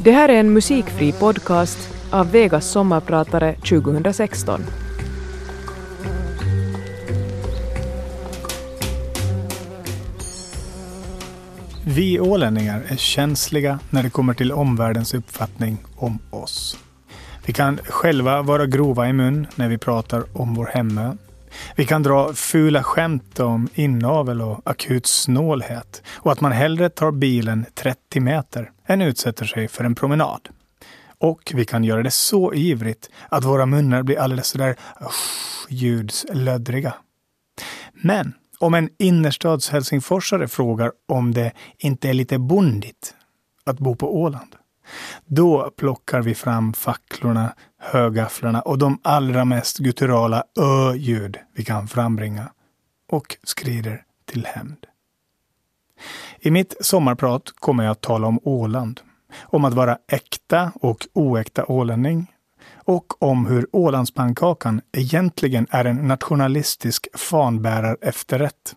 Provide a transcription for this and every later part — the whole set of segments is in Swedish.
Det här är en musikfri podcast av Vegas sommarpratare 2016. Vi ålänningar är känsliga när det kommer till omvärldens uppfattning om oss. Vi kan själva vara grova i mun när vi pratar om vår hemö. Vi kan dra fula skämt om inavel och akut snålhet och att man hellre tar bilen 30 meter än utsätter sig för en promenad. Och vi kan göra det så ivrigt att våra munnar blir alldeles sådär ljudslöddriga. Men om en innerstads helsingforsare frågar om det inte är lite bondigt att bo på Åland, då plockar vi fram facklorna, högafflarna och de allra mest gutturala ö-ljud vi kan frambringa och skrider till hämnd. I mitt sommarprat kommer jag att tala om Åland, om att vara äkta och oäkta ålänning och om hur Ålandspannkakan egentligen är en nationalistisk fanbärar efterrätt.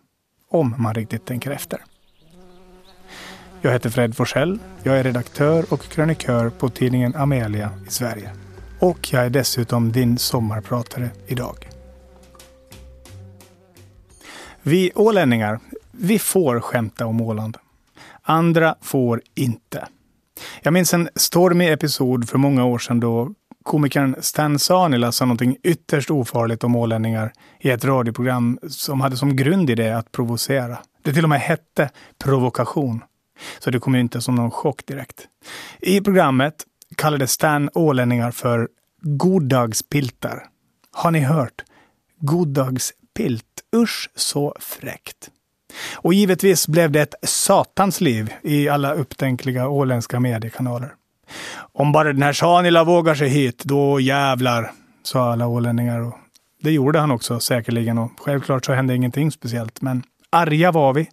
Om man riktigt tänker efter. Jag heter Fred Forsell. Jag är redaktör och krönikör på tidningen Amelia i Sverige. Och jag är dessutom din sommarpratare idag. Vi ålänningar, vi får skämta om Åland. Andra får inte. Jag minns en stormig episod för många år sedan då komikern Stan Sanila sa någonting ytterst ofarligt om ålänningar i ett radioprogram som hade som grund i det att provocera. Det till och med hette provokation. Så det kom ju inte som någon chock direkt. I programmet kallade Stan ålänningar för goddagspiltar. Har ni hört? Goddagspilt. Usch så fräckt. Och givetvis blev det ett satans liv i alla upptänkliga åländska mediekanaler. Om bara den här Sanila vågar sig hit, då jävlar, sa alla ålänningar. Och det gjorde han också säkerligen och självklart så hände ingenting speciellt. Men arga var vi.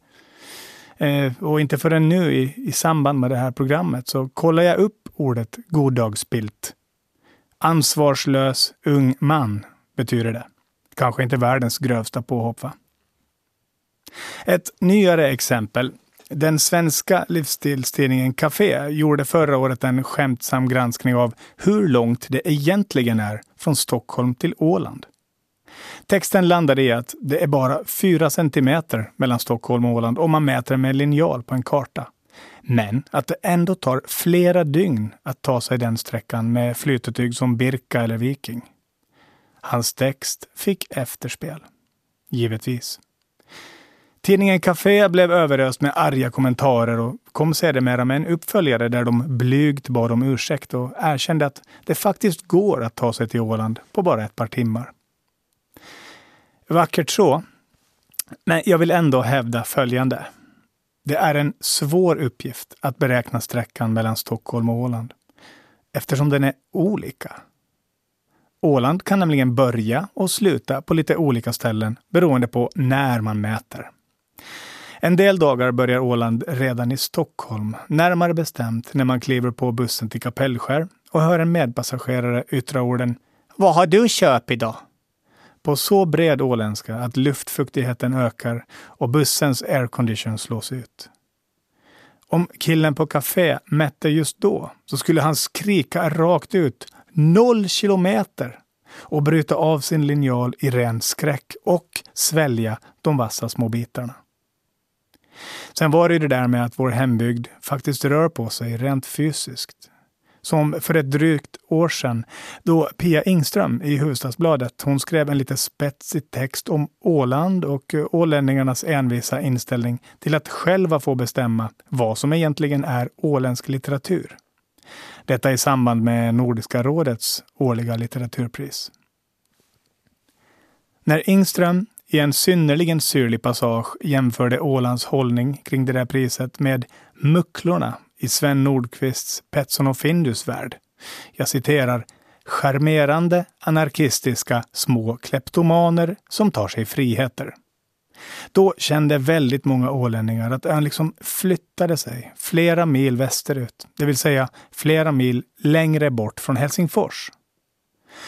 Eh, och inte förrän nu i, i samband med det här programmet så kollar jag upp ordet goddagspilt. Ansvarslös ung man betyder det. Kanske inte världens grövsta påhopp va? Ett nyare exempel. Den svenska livsstilstidningen Café gjorde förra året en skämtsam granskning av hur långt det egentligen är från Stockholm till Åland. Texten landade i att det är bara 4 centimeter mellan Stockholm och Åland om man mäter med linjal på en karta. Men att det ändå tar flera dygn att ta sig den sträckan med flytetyg som Birka eller Viking. Hans text fick efterspel. Givetvis. Tidningen Café blev överöst med arga kommentarer och kom sedermera med en uppföljare där de blygt bad om ursäkt och erkände att det faktiskt går att ta sig till Åland på bara ett par timmar. Vackert så. Men jag vill ändå hävda följande. Det är en svår uppgift att beräkna sträckan mellan Stockholm och Åland eftersom den är olika. Åland kan nämligen börja och sluta på lite olika ställen beroende på när man mäter. En del dagar börjar Åland redan i Stockholm, närmare bestämt när man kliver på bussen till Kapellskär och hör en medpassagerare yttra orden Vad har du köpt idag? På så bred åländska att luftfuktigheten ökar och bussens aircondition slås ut. Om killen på café mätte just då så skulle han skrika rakt ut noll kilometer och bryta av sin linjal i ren skräck och svälja de vassa små bitarna. Sen var det ju det där med att vår hembygd faktiskt rör på sig rent fysiskt. Som för ett drygt år sedan då Pia Ingström i Hufvudstadsbladet hon skrev en lite spetsig text om Åland och eh, ålänningarnas envisa inställning till att själva få bestämma vad som egentligen är åländsk litteratur. Detta i samband med Nordiska rådets årliga litteraturpris. När Ingström i en synnerligen syrlig passage jämförde Ålands hållning kring det där priset med mucklorna i Sven Nordqvists Petson och Findus värld. Jag citerar charmerande, anarkistiska små kleptomaner som tar sig friheter. Då kände väldigt många ålänningar att ön liksom flyttade sig flera mil västerut, det vill säga flera mil längre bort från Helsingfors.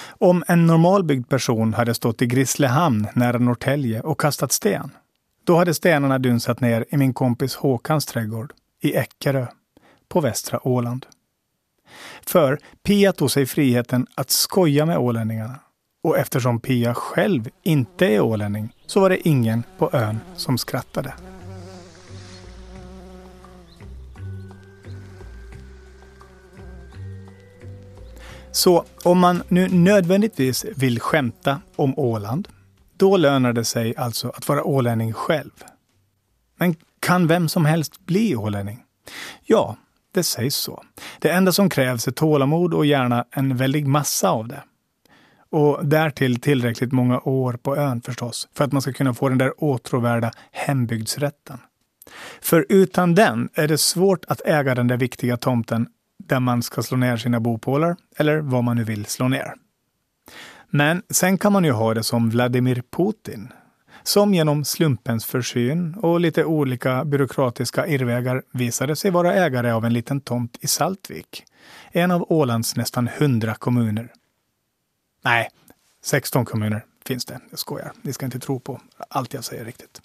Om en normalbyggd person hade stått i Grisslehamn nära Norrtälje och kastat sten, då hade stenarna dunsat ner i min kompis Håkans trädgård i Eckerö på västra Åland. För Pia tog sig friheten att skoja med ålänningarna. Och eftersom Pia själv inte är ålänning så var det ingen på ön som skrattade. Så om man nu nödvändigtvis vill skämta om Åland, då lönar det sig alltså att vara ålänning själv. Men kan vem som helst bli ålänning? Ja, det sägs så. Det enda som krävs är tålamod och gärna en väldig massa av det. Och därtill tillräckligt många år på ön förstås, för att man ska kunna få den där åtråvärda hembygdsrätten. För utan den är det svårt att äga den där viktiga tomten där man ska slå ner sina bopålar, eller vad man nu vill slå ner. Men sen kan man ju ha det som Vladimir Putin, som genom slumpens försyn och lite olika byråkratiska irrvägar visade sig vara ägare av en liten tomt i Saltvik, en av Ålands nästan hundra kommuner. Nej, 16 kommuner finns det. Jag skojar. Ni ska inte tro på allt jag säger riktigt.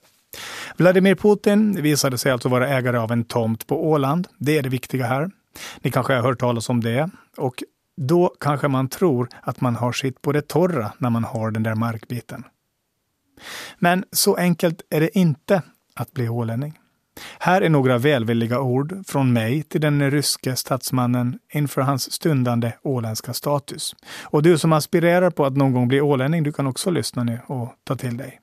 Vladimir Putin visade sig alltså vara ägare av en tomt på Åland. Det är det viktiga här. Ni kanske har hört talas om det. Och då kanske man tror att man har sitt på det torra när man har den där markbiten. Men så enkelt är det inte att bli ålänning. Här är några välvilliga ord från mig till den ryske statsmannen inför hans stundande åländska status. Och du som aspirerar på att någon gång bli ålänning, du kan också lyssna nu och ta till dig.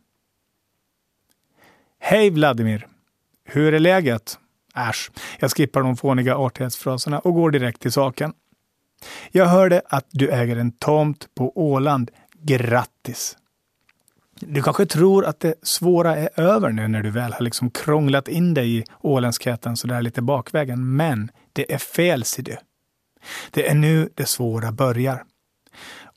Hej Vladimir! Hur är läget? Äsch, jag skippar de fåniga artighetsfraserna och går direkt till saken. Jag hörde att du äger en tomt på Åland. Grattis! Du kanske tror att det svåra är över nu när du väl har liksom krånglat in dig i åländskheten sådär lite bakvägen. Men det är fel, ser du. Det är nu det svåra börjar.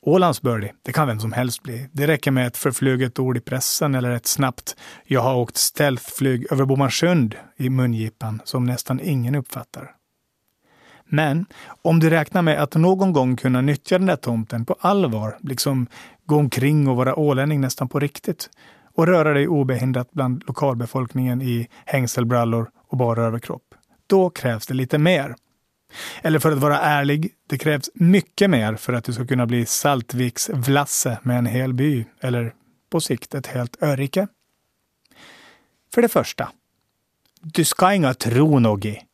Ålands birdie, det kan vem som helst bli. Det räcker med ett förfluget ord i pressen eller ett snabbt “jag har åkt stealthflyg över Bomarsund” i mungipan som nästan ingen uppfattar. Men om du räknar med att någon gång kunna nyttja den där tomten på allvar, liksom gå omkring och vara ålänning nästan på riktigt och röra dig obehindrat bland lokalbefolkningen i hängselbrallor och bara överkropp, då krävs det lite mer. Eller för att vara ärlig, det krävs mycket mer för att du ska kunna bli Saltviks Vlasse med en hel by, eller på sikt ett helt örike. För det första, du ska inga tro något.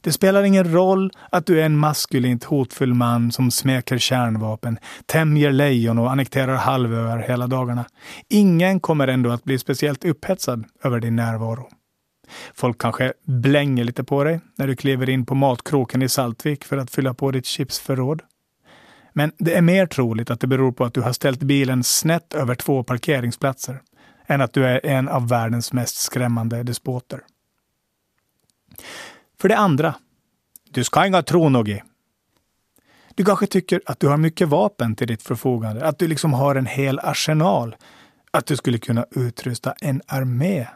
Det spelar ingen roll att du är en maskulint hotfull man som smeker kärnvapen, tämjer lejon och annekterar halvöar hela dagarna. Ingen kommer ändå att bli speciellt upphetsad över din närvaro. Folk kanske blänger lite på dig när du kliver in på matkroken i Saltvik för att fylla på ditt chipsförråd. Men det är mer troligt att det beror på att du har ställt bilen snett över två parkeringsplatser än att du är en av världens mest skrämmande despoter. För det andra, du ska inga tro något. Du kanske tycker att du har mycket vapen till ditt förfogande, att du liksom har en hel arsenal, att du skulle kunna utrusta en armé.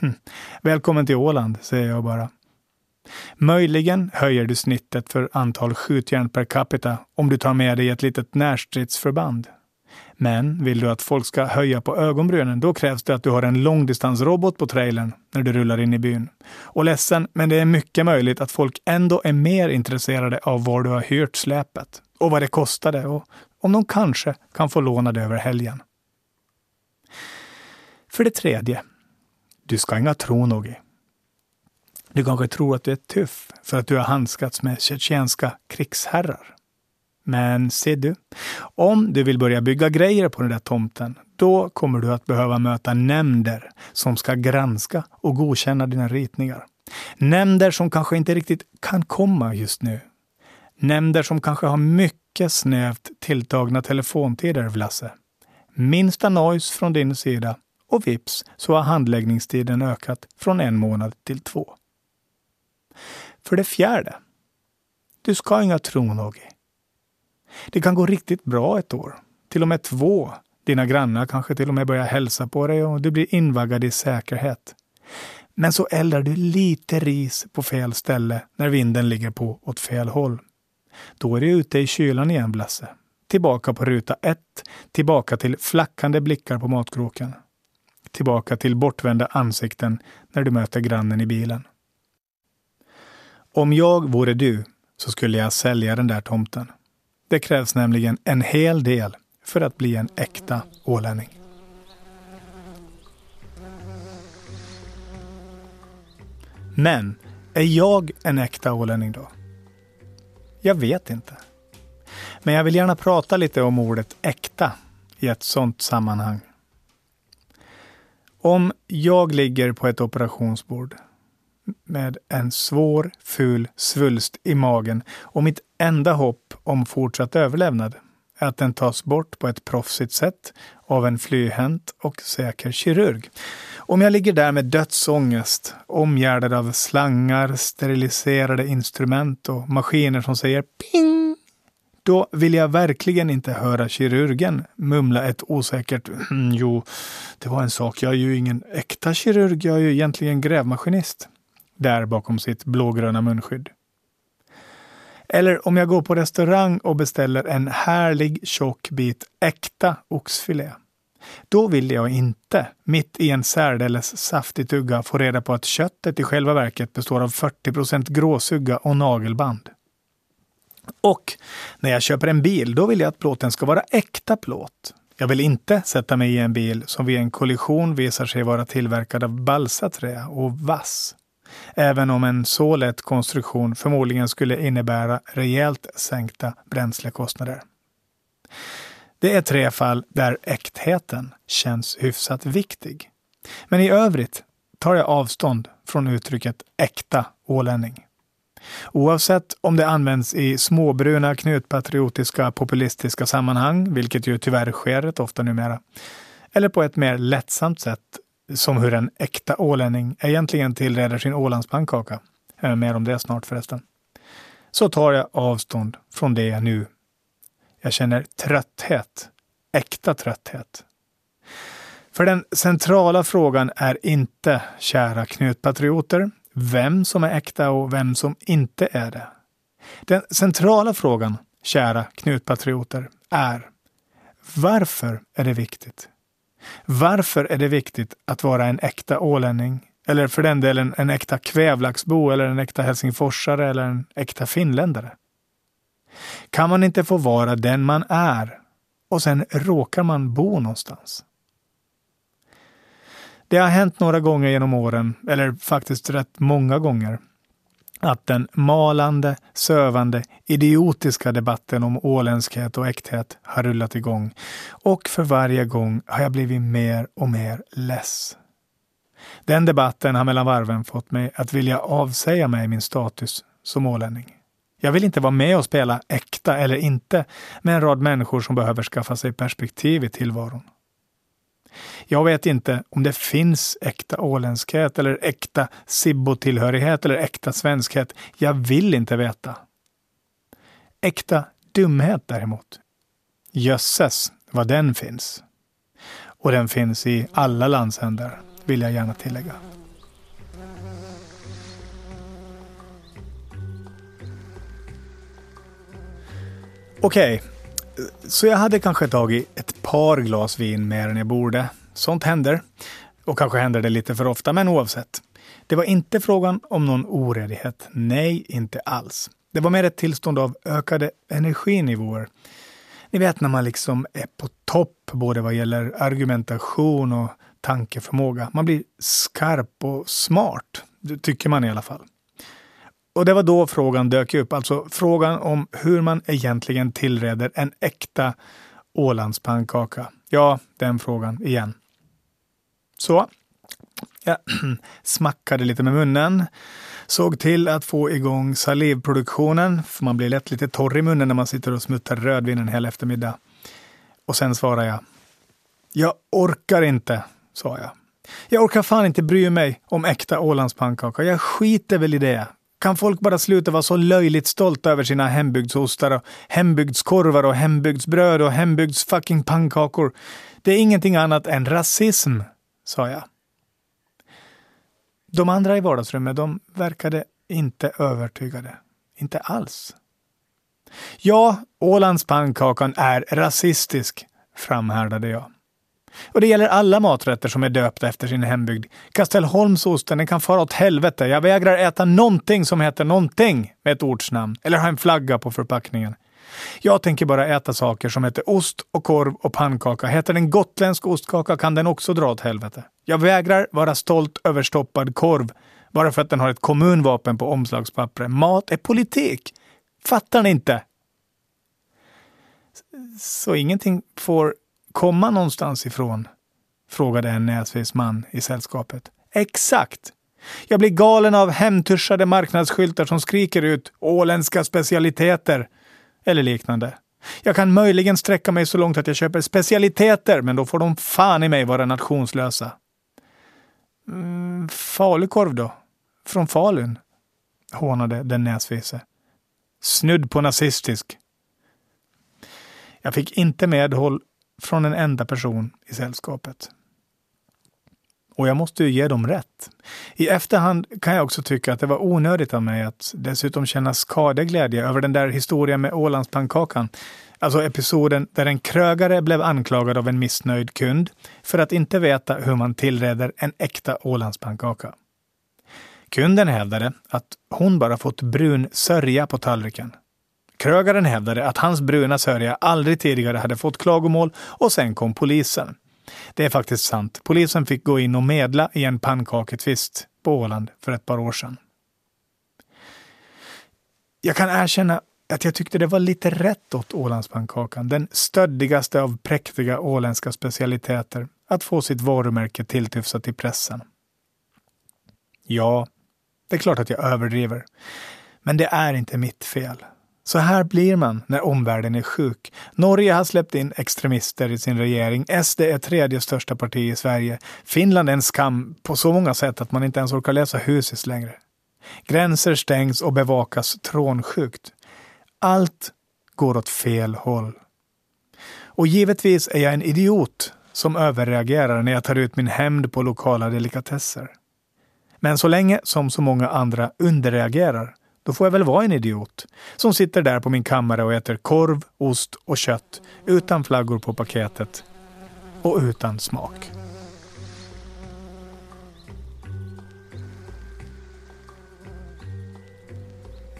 Hm. Välkommen till Åland, säger jag bara. Möjligen höjer du snittet för antal skjutjärn per capita om du tar med dig ett litet närstridsförband. Men vill du att folk ska höja på ögonbrynen, då krävs det att du har en långdistansrobot på trailern när du rullar in i byn. Och ledsen, men det är mycket möjligt att folk ändå är mer intresserade av var du har hyrt släpet och vad det kostade och om de kanske kan få låna det över helgen. För det tredje, du ska inga tro något. Du kanske tror att du är tuff för att du har handskats med tjetjenska krigsherrar. Men se du, om du vill börja bygga grejer på den där tomten, då kommer du att behöva möta nämnder som ska granska och godkänna dina ritningar. Nämnder som kanske inte riktigt kan komma just nu. Nämnder som kanske har mycket snävt tilltagna telefontider, Vlasse. Minsta noise från din sida och vips så har handläggningstiden ökat från en månad till två. För det fjärde, du ska inga tro något. Det kan gå riktigt bra ett år, till och med två. Dina grannar kanske till och med börjar hälsa på dig och du blir invaggad i säkerhet. Men så eldar du lite ris på fel ställe när vinden ligger på åt fel håll. Då är du ute i kylan igen, Blasse. Tillbaka på ruta ett, tillbaka till flackande blickar på matkroken. Tillbaka till bortvända ansikten när du möter grannen i bilen. Om jag vore du så skulle jag sälja den där tomten. Det krävs nämligen en hel del för att bli en äkta ålänning. Men är jag en äkta ålänning då? Jag vet inte. Men jag vill gärna prata lite om ordet äkta i ett sådant sammanhang. Om jag ligger på ett operationsbord med en svår, ful svulst i magen och mitt enda hopp om fortsatt överlevnad är att den tas bort på ett proffsigt sätt av en flyhänt och säker kirurg. Om jag ligger där med dödsångest, omgärdad av slangar, steriliserade instrument och maskiner som säger ping, då vill jag verkligen inte höra kirurgen mumla ett osäkert hmm, jo, det var en sak, jag är ju ingen äkta kirurg, jag är ju egentligen grävmaskinist. Där bakom sitt blågröna munskydd. Eller om jag går på restaurang och beställer en härlig tjock bit äkta oxfilé. Då vill jag inte, mitt i en särdeles saftig tugga, få reda på att köttet i själva verket består av 40% gråsugga och nagelband. Och när jag köper en bil, då vill jag att plåten ska vara äkta plåt. Jag vill inte sätta mig i en bil som vid en kollision visar sig vara tillverkad av balsaträ och vass. Även om en så lätt konstruktion förmodligen skulle innebära rejält sänkta bränslekostnader. Det är tre fall där äktheten känns hyfsat viktig. Men i övrigt tar jag avstånd från uttrycket äkta ålänning. Oavsett om det används i småbruna knutpatriotiska populistiska sammanhang, vilket ju tyvärr sker rätt ofta numera, eller på ett mer lättsamt sätt som hur en äkta ålänning egentligen tillreder sin Ålandspannkaka. Mer om det snart förresten. Så tar jag avstånd från det nu. Jag känner trötthet. Äkta trötthet. För den centrala frågan är inte, kära knutpatrioter, vem som är äkta och vem som inte är det. Den centrala frågan, kära knutpatrioter, är varför är det viktigt? Varför är det viktigt att vara en äkta ålänning? Eller för den delen en äkta kvävlaxbo eller en äkta helsingforsare eller en äkta finländare? Kan man inte få vara den man är och sen råkar man bo någonstans? Det har hänt några gånger genom åren, eller faktiskt rätt många gånger, att den malande, sövande, idiotiska debatten om åländskhet och äkthet har rullat igång. Och för varje gång har jag blivit mer och mer less. Den debatten har mellan varven fått mig att vilja avsäga mig min status som ålänning. Jag vill inte vara med och spela äkta eller inte med en rad människor som behöver skaffa sig perspektiv i tillvaron. Jag vet inte om det finns äkta åländskhet eller äkta Sibbo-tillhörighet eller äkta svenskhet. Jag vill inte veta. Äkta dumhet däremot. Jösses vad den finns. Och den finns i alla landsändar, vill jag gärna tillägga. Okej, okay så jag hade kanske tagit ett par glas vin mer än jag borde. Sånt händer. Och kanske händer det lite för ofta, men oavsett. Det var inte frågan om någon oredighet. Nej, inte alls. Det var mer ett tillstånd av ökade energinivåer. Ni vet när man liksom är på topp, både vad gäller argumentation och tankeförmåga. Man blir skarp och smart, det tycker man i alla fall. Och det var då frågan dök upp, alltså frågan om hur man egentligen tillreder en äkta Ålandspannkaka. Ja, den frågan igen. Så. Jag smackade lite med munnen. Såg till att få igång salivproduktionen, för man blir lätt lite torr i munnen när man sitter och smuttar rödvin en hel eftermiddag. Och sen svarade jag. Jag orkar inte, sa jag. Jag orkar fan inte bry mig om äkta Ålandspannkaka. Jag skiter väl i det. Kan folk bara sluta vara så löjligt stolta över sina hembygdsostar och hembygdskorvar och hembygdsbröd och hembygds fucking pannkakor? Det är ingenting annat än rasism sa jag. De andra i vardagsrummet, de verkade inte övertygade. Inte alls. Ja, Ålandspannkakan är rasistisk, framhärdade jag. Och det gäller alla maträtter som är döpta efter sin hembygd. Kastelholmsosten, den kan fara åt helvete. Jag vägrar äta någonting som heter någonting med ett ortsnamn eller ha en flagga på förpackningen. Jag tänker bara äta saker som heter ost och korv och pannkaka. Heter den gotländsk ostkaka kan den också dra åt helvete. Jag vägrar vara stolt över stoppad korv bara för att den har ett kommunvapen på omslagspappret. Mat är politik. Fattar ni inte? Så ingenting får komma någonstans ifrån? frågade en näsvis man i sällskapet. Exakt! Jag blir galen av hemtuschade marknadsskyltar som skriker ut åländska specialiteter eller liknande. Jag kan möjligen sträcka mig så långt att jag köper specialiteter, men då får de fan i mig vara nationslösa. Mm, falukorv då? Från Falun? hånade den näsvise. Snudd på nazistisk. Jag fick inte medhåll från en enda person i sällskapet. Och jag måste ju ge dem rätt. I efterhand kan jag också tycka att det var onödigt av mig att dessutom känna skadeglädje över den där historien med Ålandspannkakan. Alltså episoden där en krögare blev anklagad av en missnöjd kund för att inte veta hur man tillreder en äkta Ålandspannkaka. Kunden hävdade att hon bara fått brun sörja på tallriken. Krögaren hävdade att hans bruna sörja aldrig tidigare hade fått klagomål och sen kom polisen. Det är faktiskt sant. Polisen fick gå in och medla i en pannkaketvist på Åland för ett par år sedan. Jag kan erkänna att jag tyckte det var lite rätt åt Ålandspannkakan, den stöddigaste av präktiga åländska specialiteter, att få sitt varumärke tilltufsat i pressen. Ja, det är klart att jag överdriver. Men det är inte mitt fel. Så här blir man när omvärlden är sjuk. Norge har släppt in extremister i sin regering. SD är tredje största parti i Sverige. Finland är en skam på så många sätt att man inte ens orkar läsa Husis längre. Gränser stängs och bevakas trånsjukt. Allt går åt fel håll. Och givetvis är jag en idiot som överreagerar när jag tar ut min hämnd på lokala delikatesser. Men så länge som så många andra underreagerar då får jag väl vara en idiot som sitter där på min kammare och äter korv, ost och kött utan flaggor på paketet och utan smak.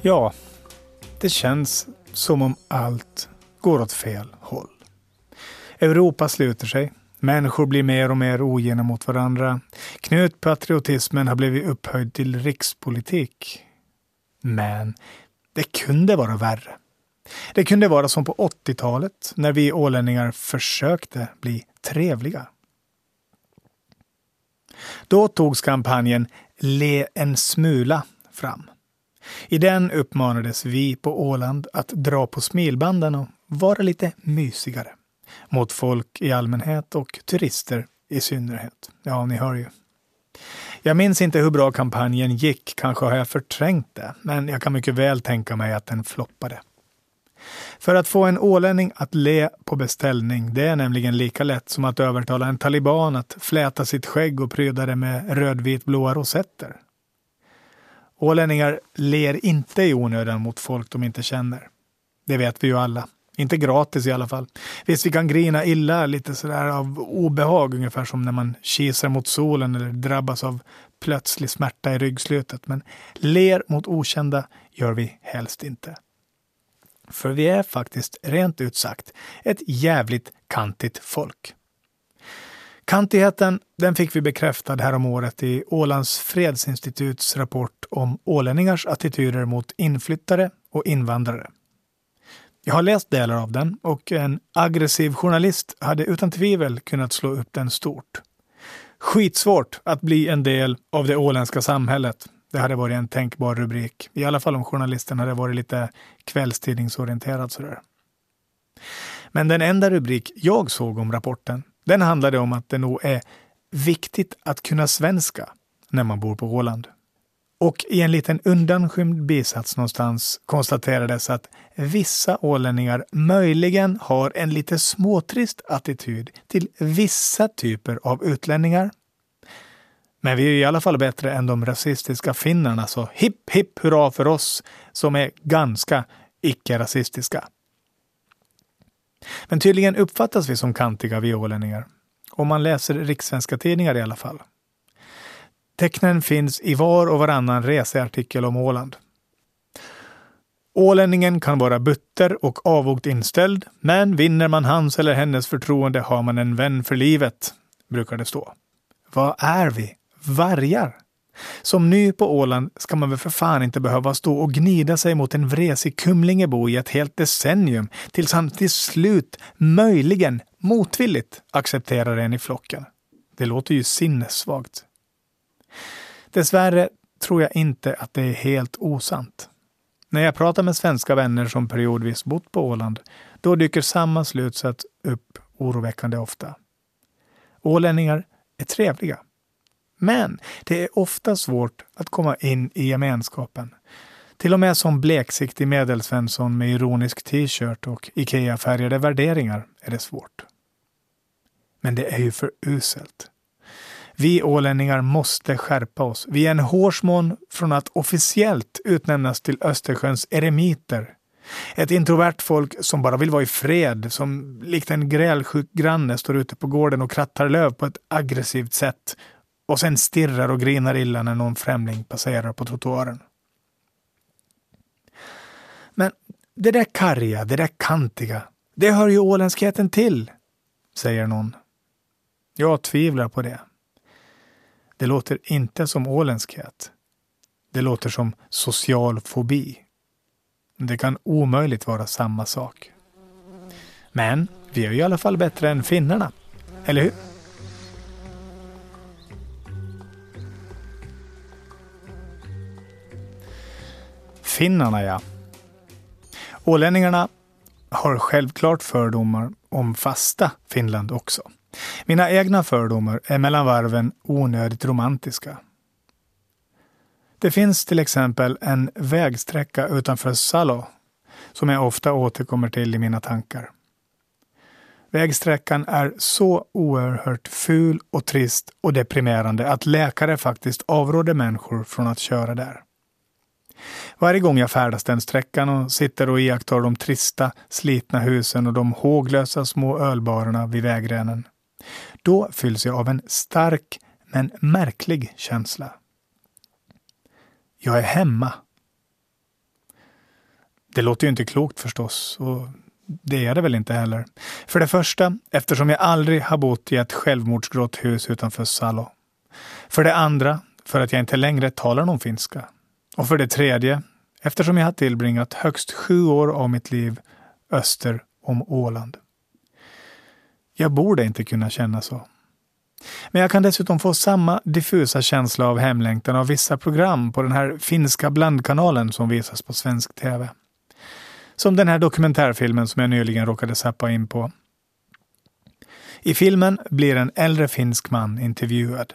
Ja, det känns som om allt går åt fel håll. Europa sluter sig. Människor blir mer och mer ogena mot varandra. Knutpatriotismen har blivit upphöjd till rikspolitik. Men det kunde vara värre. Det kunde vara som på 80-talet när vi ålänningar försökte bli trevliga. Då togs kampanjen Le en smula fram. I den uppmanades vi på Åland att dra på smilbanden och vara lite mysigare mot folk i allmänhet och turister i synnerhet. Ja, ni hör ju. Jag minns inte hur bra kampanjen gick, kanske har jag förträngt det, men jag kan mycket väl tänka mig att den floppade. För att få en ålänning att le på beställning, det är nämligen lika lätt som att övertala en taliban att fläta sitt skägg och pryda det med rödvitblåa rosetter. Ålänningar ler inte i onödan mot folk de inte känner. Det vet vi ju alla. Inte gratis i alla fall. Visst, vi kan grina illa lite sådär av obehag, ungefär som när man kisar mot solen eller drabbas av plötslig smärta i ryggslutet. Men ler mot okända gör vi helst inte. För vi är faktiskt, rent ut sagt, ett jävligt kantigt folk. Kantigheten den fick vi bekräftad häromåret i Ålands fredsinstituts rapport om ålänningars attityder mot inflyttare och invandrare. Jag har läst delar av den och en aggressiv journalist hade utan tvivel kunnat slå upp den stort. Skitsvårt att bli en del av det åländska samhället. Det hade varit en tänkbar rubrik. I alla fall om journalisten hade varit lite kvällstidningsorienterad sådär. Men den enda rubrik jag såg om rapporten, den handlade om att det nog är viktigt att kunna svenska när man bor på Åland. Och i en liten undanskymd bisats någonstans konstaterades att vissa ålänningar möjligen har en lite småtrist attityd till vissa typer av utlänningar. Men vi är i alla fall bättre än de rasistiska finnarna, så hipp hipp hurra för oss som är ganska icke-rasistiska. Men tydligen uppfattas vi som kantiga vi ålänningar. Om man läser rikssvenska tidningar i alla fall. Tecknen finns i var och varannan researtikel om Åland. Ålänningen kan vara butter och avogt inställd, men vinner man hans eller hennes förtroende har man en vän för livet, brukar det stå. Vad är vi? Vargar? Som ny på Åland ska man väl för fan inte behöva stå och gnida sig mot en vresig kumlingebo i ett helt decennium tills han till slut, möjligen motvilligt, accepterar en i flocken. Det låter ju sinnessvagt. Dessvärre tror jag inte att det är helt osant. När jag pratar med svenska vänner som periodvis bott på Åland, då dyker samma slutsats upp oroväckande ofta. Ålänningar är trevliga. Men det är ofta svårt att komma in i gemenskapen. Till och med som bleksiktig medelsvensson med ironisk t-shirt och IKEA-färgade värderingar är det svårt. Men det är ju för uselt. Vi ålänningar måste skärpa oss. Vi är en hårsmån från att officiellt utnämnas till Östersjöns eremiter. Ett introvert folk som bara vill vara i fred, som likt en grälsjuk granne står ute på gården och krattar löv på ett aggressivt sätt och sen stirrar och grinar illa när någon främling passerar på trottoaren. Men det där karga, det där kantiga, det hör ju åländskheten till, säger någon. Jag tvivlar på det. Det låter inte som åländskhet. Det låter som social fobi. Det kan omöjligt vara samma sak. Men vi är ju i alla fall bättre än finnarna. Eller hur? Finnarna, ja. Ålänningarna har självklart fördomar om fasta Finland också. Mina egna fördomar är mellan varven onödigt romantiska. Det finns till exempel en vägsträcka utanför Salo som jag ofta återkommer till i mina tankar. Vägsträckan är så oerhört ful och trist och deprimerande att läkare faktiskt avråder människor från att köra där. Varje gång jag färdas den sträckan och sitter och iakttar de trista, slitna husen och de håglösa små ölbarerna vid vägrenen då fylls jag av en stark men märklig känsla. Jag är hemma. Det låter ju inte klokt förstås, och det är det väl inte heller. För det första, eftersom jag aldrig har bott i ett självmordsgrått hus utanför Salo. För det andra, för att jag inte längre talar någon finska. Och för det tredje, eftersom jag har tillbringat högst sju år av mitt liv öster om Åland. Jag borde inte kunna känna så. Men jag kan dessutom få samma diffusa känsla av hemlängtan av vissa program på den här finska blandkanalen som visas på svensk tv. Som den här dokumentärfilmen som jag nyligen råkade sappa in på. I filmen blir en äldre finsk man intervjuad.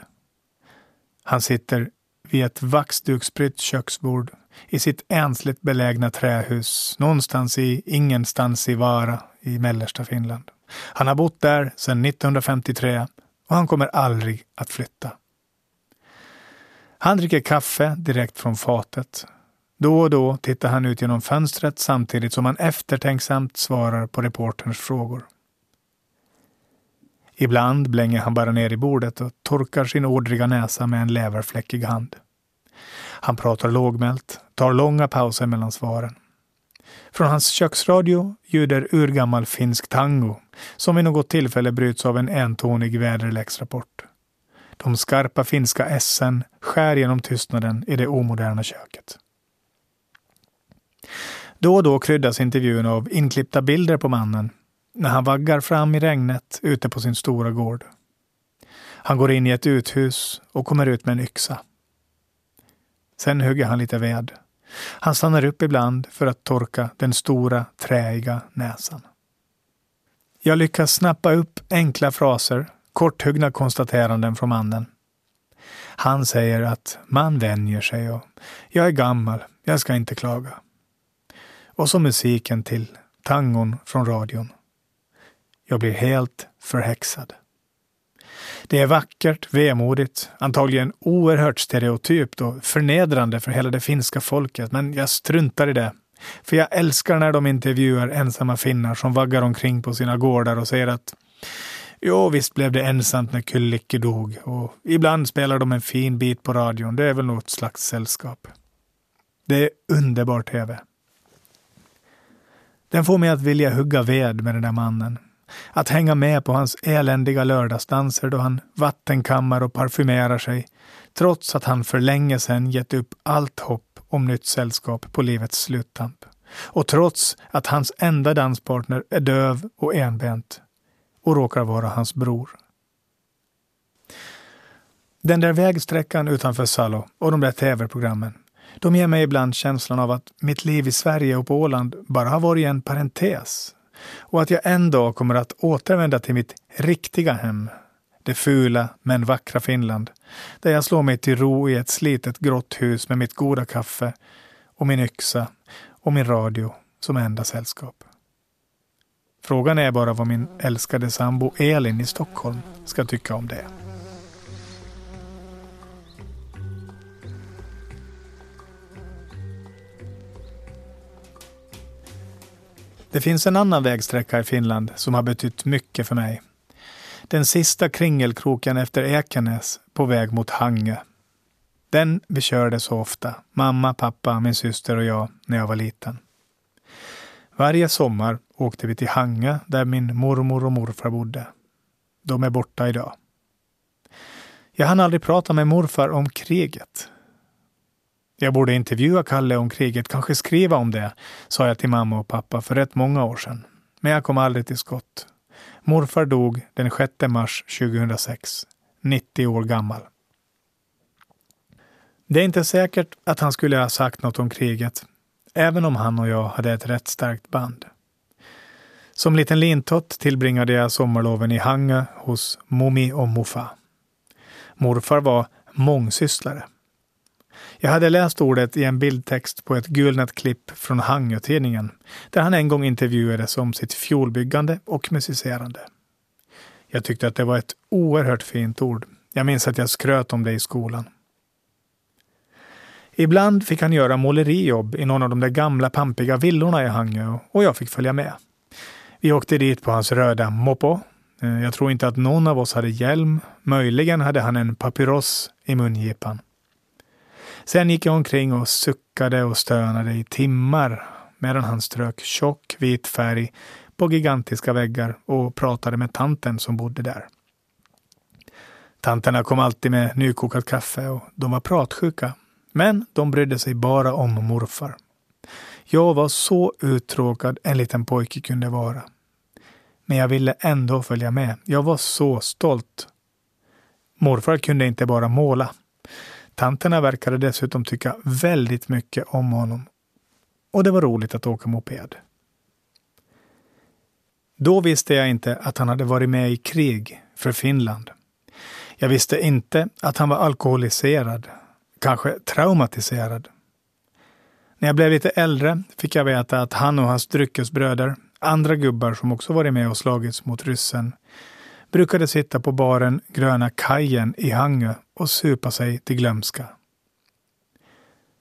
Han sitter vid ett vaxduksprytt köksbord i sitt ensligt belägna trähus någonstans i ingenstans i Vara i mellersta Finland. Han har bott där sedan 1953 och han kommer aldrig att flytta. Han dricker kaffe direkt från fatet. Då och då tittar han ut genom fönstret samtidigt som han eftertänksamt svarar på reporterns frågor. Ibland blänger han bara ner i bordet och torkar sin ådriga näsa med en leverfläckig hand. Han pratar lågmält, tar långa pauser mellan svaren. Från hans köksradio ljuder urgammal finsk tango som vid något tillfälle bryts av en entonig väderleksrapport. De skarpa finska essen skär genom tystnaden i det omoderna köket. Då och då kryddas intervjun av inklippta bilder på mannen när han vaggar fram i regnet ute på sin stora gård. Han går in i ett uthus och kommer ut med en yxa. Sen hugger han lite ved han stannar upp ibland för att torka den stora träiga näsan. Jag lyckas snappa upp enkla fraser, korthuggna konstateranden från mannen. Han säger att man vänjer sig och jag är gammal, jag ska inte klaga. Och så musiken till tangon från radion. Jag blir helt förhäxad. Det är vackert, vemodigt, antagligen oerhört stereotypt och förnedrande för hela det finska folket, men jag struntar i det. För jag älskar när de intervjuar ensamma finnar som vaggar omkring på sina gårdar och säger att Jo, visst blev det ensamt när Kyllikki dog och ibland spelar de en fin bit på radion. Det är väl något slags sällskap. Det är underbar tv. Den får mig att vilja hugga ved med den där mannen. Att hänga med på hans eländiga lördagsdanser då han vattenkammar och parfymerar sig, trots att han för länge sedan gett upp allt hopp om nytt sällskap på livets sluttamp. Och trots att hans enda danspartner är döv och enbent och råkar vara hans bror. Den där vägsträckan utanför Salo och de där tv-programmen de ger mig ibland känslan av att mitt liv i Sverige och på Åland bara har varit en parentes. Och att jag en dag kommer att återvända till mitt riktiga hem. Det fula men vackra Finland. Där jag slår mig till ro i ett slitet grått hus med mitt goda kaffe och min yxa och min radio som enda sällskap. Frågan är bara vad min älskade sambo Elin i Stockholm ska tycka om det. Det finns en annan vägsträcka i Finland som har betytt mycket för mig. Den sista kringelkroken efter Ekenäs på väg mot Hange. Den vi körde så ofta, mamma, pappa, min syster och jag, när jag var liten. Varje sommar åkte vi till Hange där min mormor och morfar bodde. De är borta idag. Jag hann aldrig prata med morfar om kriget. Jag borde intervjua Kalle om kriget, kanske skriva om det, sa jag till mamma och pappa för rätt många år sedan. Men jag kom aldrig till skott. Morfar dog den 6 mars 2006, 90 år gammal. Det är inte säkert att han skulle ha sagt något om kriget, även om han och jag hade ett rätt starkt band. Som liten lintott tillbringade jag sommarloven i Hangö hos Momi och Muffa. Morfar var mångsysslare. Jag hade läst ordet i en bildtext på ett gulnat klipp från Hangö-tidningen, där han en gång intervjuades om sitt fjolbyggande och musicerande. Jag tyckte att det var ett oerhört fint ord. Jag minns att jag skröt om det i skolan. Ibland fick han göra målerijobb i någon av de där gamla pampiga villorna i Hangö och jag fick följa med. Vi åkte dit på hans röda moppo. Eh, jag tror inte att någon av oss hade hjälm. Möjligen hade han en papyross i mungipan. Sen gick jag omkring och suckade och stönade i timmar medan han strök tjock vit färg på gigantiska väggar och pratade med tanten som bodde där. Tanterna kom alltid med nykokat kaffe och de var pratsjuka. Men de brydde sig bara om morfar. Jag var så uttråkad en liten pojke kunde vara. Men jag ville ändå följa med. Jag var så stolt. Morfar kunde inte bara måla. Tanterna verkade dessutom tycka väldigt mycket om honom. Och det var roligt att åka moped. Då visste jag inte att han hade varit med i krig för Finland. Jag visste inte att han var alkoholiserad, kanske traumatiserad. När jag blev lite äldre fick jag veta att han och hans dryckesbröder, andra gubbar som också varit med och slagits mot ryssen, brukade sitta på baren Gröna kajen i Hangö och supa sig till glömska.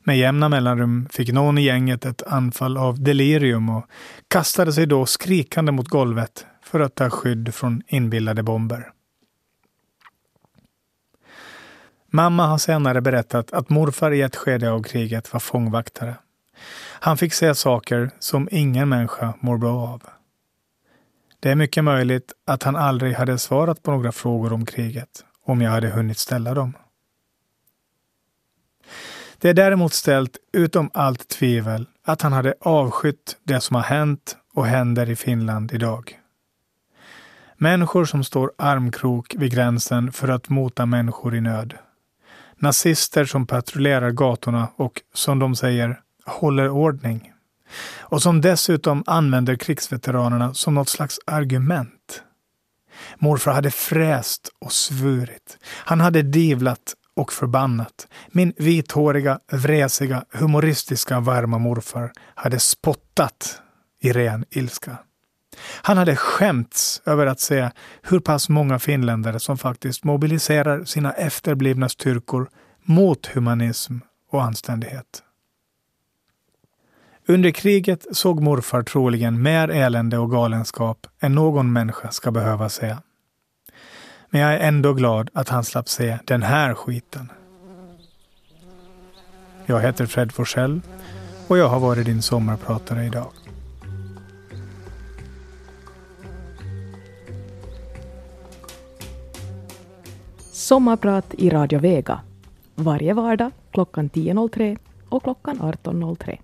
Med jämna mellanrum fick någon i gänget ett anfall av delirium och kastade sig då skrikande mot golvet för att ta skydd från inbillade bomber. Mamma har senare berättat att morfar i ett skede av kriget var fångvaktare. Han fick se saker som ingen människa mår bra av. Det är mycket möjligt att han aldrig hade svarat på några frågor om kriget om jag hade hunnit ställa dem. Det är däremot ställt utom allt tvivel att han hade avskytt det som har hänt och händer i Finland idag. Människor som står armkrok vid gränsen för att mota människor i nöd. Nazister som patrullerar gatorna och, som de säger, håller ordning. Och som dessutom använder krigsveteranerna som något slags argument. Morfar hade fräst och svurit. Han hade divlat och förbannat. Min vithåriga, vräsiga, humoristiska varma morfar hade spottat i ren ilska. Han hade skämts över att se hur pass många finländare som faktiskt mobiliserar sina efterblivna styrkor mot humanism och anständighet. Under kriget såg morfar troligen mer elände och galenskap än någon människa ska behöva se. Men jag är ändå glad att han slapp se den här skiten. Jag heter Fred Forsell och jag har varit din sommarpratare idag. Sommarprat i Radio Vega. Varje vardag klockan 10.03 och klockan 18.03.